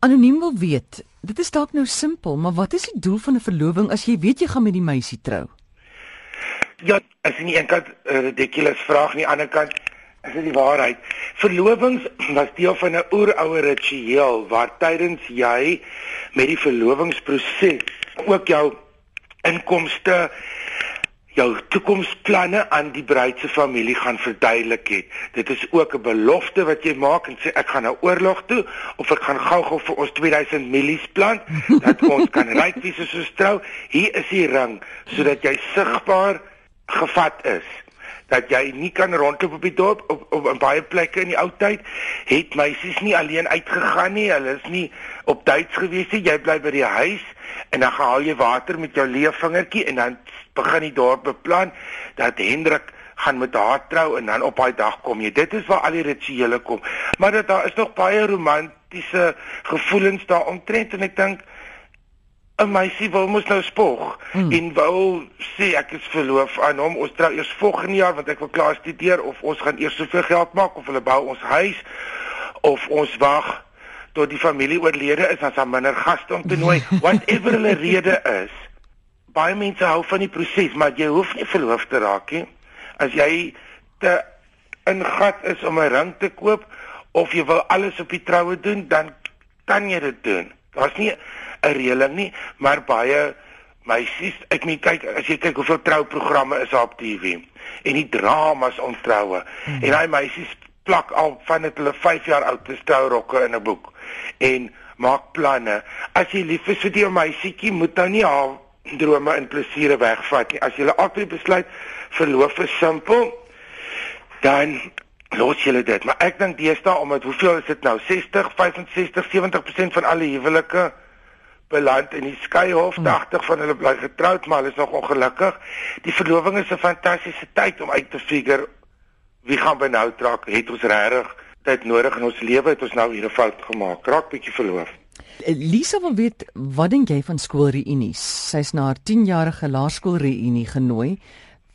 anoniem wil weet. Dit is dalk nou simpel, maar wat is die doel van 'n verloving as jy weet jy gaan met die meisie trou? Ja, as jy nie eintlik 'n ridiculous vraag nie, aan die ander kant is dit die waarheid. Verlovings was deel van 'n oeroue ritueel waar tydens jy met die verlovingsproses ook jou inkomste jou toekomsplanne aan die bruid se familie gaan verduidelik het. Dit is ook 'n belofte wat jy maak en sê ek gaan na oorlog toe of ek gaan gou-gou vir ons 2000 milies plant dat ons kan ryk wees as ons trou. Hier is die ring sodat jy sigbaar gevat is dat jy nie kan rondloop op die dorp op, op, op baie plekke in die ou tyd het meisies nie alleen uitgegaan nie hulle is nie op Duits gewees nie jy bly by die huis en dan haal jy water met jou leë vingertjie en dan begin die dorp beplan dat Hendrik gaan met haar trou en dan op daai dag kom jy. Dit is waar al die rituele kom. Maar dat daar is nog baie romantiese gevoelens daar omtrent en ek dink 'n meisie wil mos nou spog hmm. en wou sê ek is verloof aan hom. Ons trou eers volgende jaar want ek wil klaar studeer of ons gaan eers soveel geld maak of hulle bou ons huis of ons wag tot die familie oorlede is as daar minder gaste om te nooi. Whatever hulle rede is baie mense hou van die proses, maar jy hoef nie verloof te raak nie. As jy te ingat is om 'n ring te koop of jy wil alles op die troue doen, dan kan jy dit doen. Daar's nie 'n reëling nie, maar baie meisies, ek meen kyk as jy kyk hoeveel trouprogramme is op TV en die dramas om troue. Hmm. En daai meisies plak al van dit hulle 5 jaar oud te trourokke in 'n boek en maak planne. As jy lief is vir die meisietjie, moet nou nie haar drome en plesiere wegvat nie. As jy altyd besluit verloof is simpel, dan los jy dit. Maar ek dink deesdae omdat hoeveel is dit nou? 60, 65, 70% van alle huwelike beland in die skeyhof, 80 hmm. van hulle bly getroud, maar hulle is nog ongelukkig. Die verloving is 'n fantastiese tyd om uit te figure wie gaan benou trek. Het ons regtig tyd nodig in ons lewe? Het ons nou hier 'n fout gemaak? Raak bietjie verloof. Lisa wil weet wat dink jy van skoolreunies? Sy's na haar 10-jarige laerskoolreunie genooi.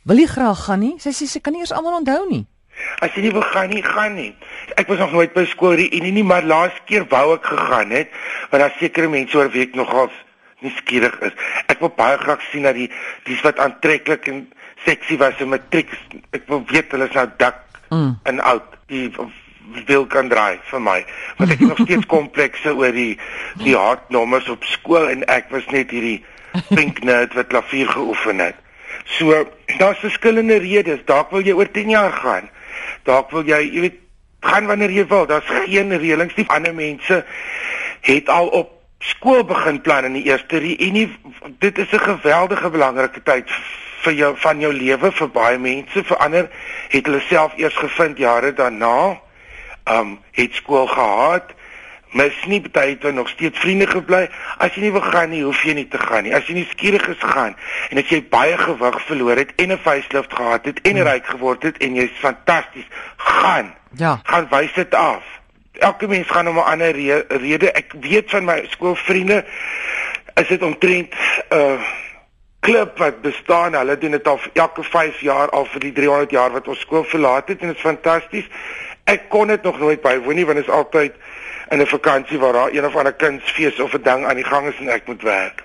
Wil jy graag gaan nie? Sy sê sy kan nie eens almal onthou nie. As jy nie wil gaan nie, gaan nie. Ek was nog nooit by skoolreunie nie, maar laas keer wou ek gegaan het, want daar sekerre mense oor wie ek nogal nie skieurig is. Ek wil baie graag sien dat die dis wat aantreklik en seksie was in matriek. Ek wil weet hulle is nou dik mm. en oud. Die wil kan draai vir my want ek het nog steeds komplekse oor die die hartnommers op skool en ek was net hierdie pink nerd wat klavier geoefen het. So daar's verskillende redes. Dalk wil jy oor 10 jaar gaan. Dalk wil jy, jy weet, gaan wanneer jy wil. Daar's geen reëlings nie. Ander mense het al op skool begin plan in die eerste reunie. Dit is 'n geweldige belangrike tyd vir jou van jou lewe vir baie mense. Vir ander het hulle self eers gevind jare daarna um het skool gehad. Mis nie baie het nog steeds vriende gebly. As jy nie wil gaan nie, hoef jy nie te gaan nie. As jy nie skieurig is gaan en as jy baie gewig verloor het en 'n facelift gehad het en hmm. ryk geword het en jy's fantasties, gaan. Ja. Gaan wys dit af. Elke mens gaan om 'n ander re rede. Ek weet van my skoolvriende is dit omtrent 'n uh, klub wat bestaan. Hulle doen dit al elke 5 jaar al vir die 300 jaar wat ons skool verlaat het en dit is fantasties. Ek kon dit nog nooit bywoon nie want dit is altyd in 'n vakansie waar daar een of ander kindsfees of 'n ding aan die gang is en ek moet werk.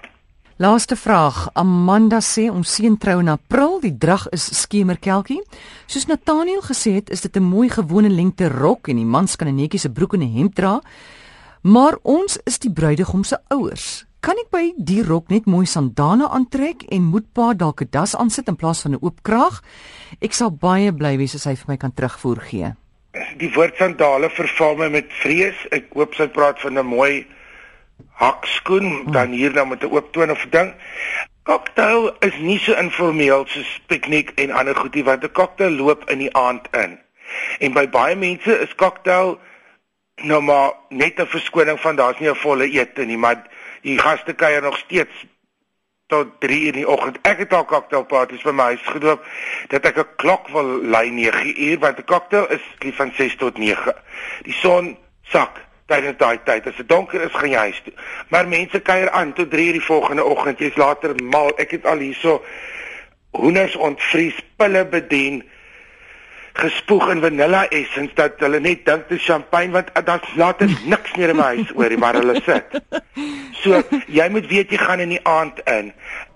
Laaste vraag. Amanda sê om seun trou in April, die drag is skemerkelkie. Soos Nathaniel gesê het, is dit 'n mooi gewone lengte rok en die mans kan 'n netjiese broek en 'n hemp dra. Maar ons is die bruidegom se ouers. Kan ek by die rok net mooi sandale aantrek en moet pa dalk 'n das aansit in plaas van 'n oop kraag? Ek sal baie bly wees as hy vir my kan terugvoer gee die woord sandale verval my met vrees. Ek hoop sy praat van 'n mooi hakskoen hmm. dan hier nou met 'n oop toon of ding. Cocktail is nie so informeel soos piknik en ander goedie want 'n cocktail loop in die aand in. En by baie mense is cocktail nou maar net 'n verskoning van daar's nie 'n volle ete nie, maar die gaste kuier nog steeds tot 3 uur in die oggend. Ek het al cocktailpartytjies by my huis gedoop dat ek 'n klok wil lei 9 uur want 'n cocktail is lief van 6 tot 9. Die son sak tydens daai tyd. As dit donker is, gaan jy huis toe. Maar mense kuier aan tot 3 uur die volgende oggend. Jy's later mal. Ek het al hierso hoenders ontvries, pille bedien. Gespoeg in vanilla essence dat hulle net dink dit is champagne want uh, daar's later niks meer in my huis oor nie maar hulle sit. So jy moet weet jy gaan in die aand in.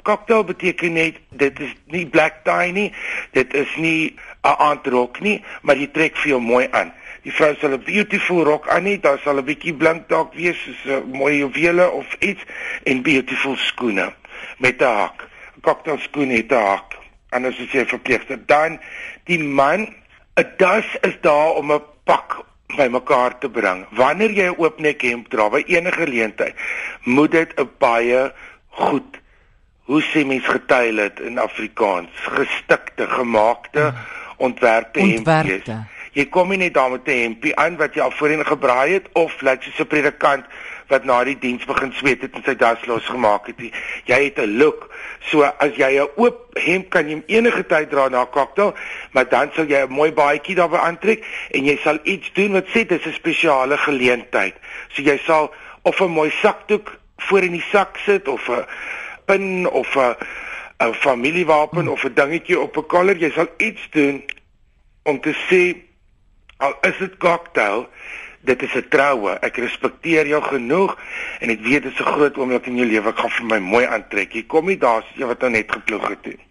Cocktail beteken net dit is nie black tie nie. Dit is nie 'n aandrok nie, maar jy trek vir jou mooi aan. Die vrou sal 'n beautiful rok aan hê, daar sal 'n bietjie blink dalk wees soos 'n mooi juwele of iets en beautiful skoene met 'n hak. 'n Cocktail skoen het 'n hak. Anders is jy verpligter. Dan die man 'n das is daar om 'n pak by mekaar te bring. Wanneer jy 'n oopnek hemp dra by enige geleentheid, moet dit 'n baie goed hoe sê mens getuil dit in Afrikaans, gestikte, gemaakte ontwerpte hemp wees. Jy kom nie net daar met 'n hempie aan wat jy al voorheen gebraai het of lyk soos 'n predikant wat na die diens begin sweet het en sy das losgemaak het. Jy het 'n look. So as jy 'n oop hemp kan jy enige tyd dra na 'n cocktail, maar dan sal jy 'n mooi baadjie daarby aantrek en jy sal iets doen wat sê dit is 'n spesiale geleentheid. So jy sal of 'n mooi sakdoek voor in die sak sit of 'n pin of 'n 'n familiewapen of 'n dingetjie op 'n kollar, jy sal iets doen om te sê al is dit cocktail dit is 'n troue. Ek respekteer jou genoeg en ek weet dit is 'n groot oomblik in jou lewe. Ek gaan vir my mooi aantrek. Jy kom nie daar jy wat nou net geploeg het nie.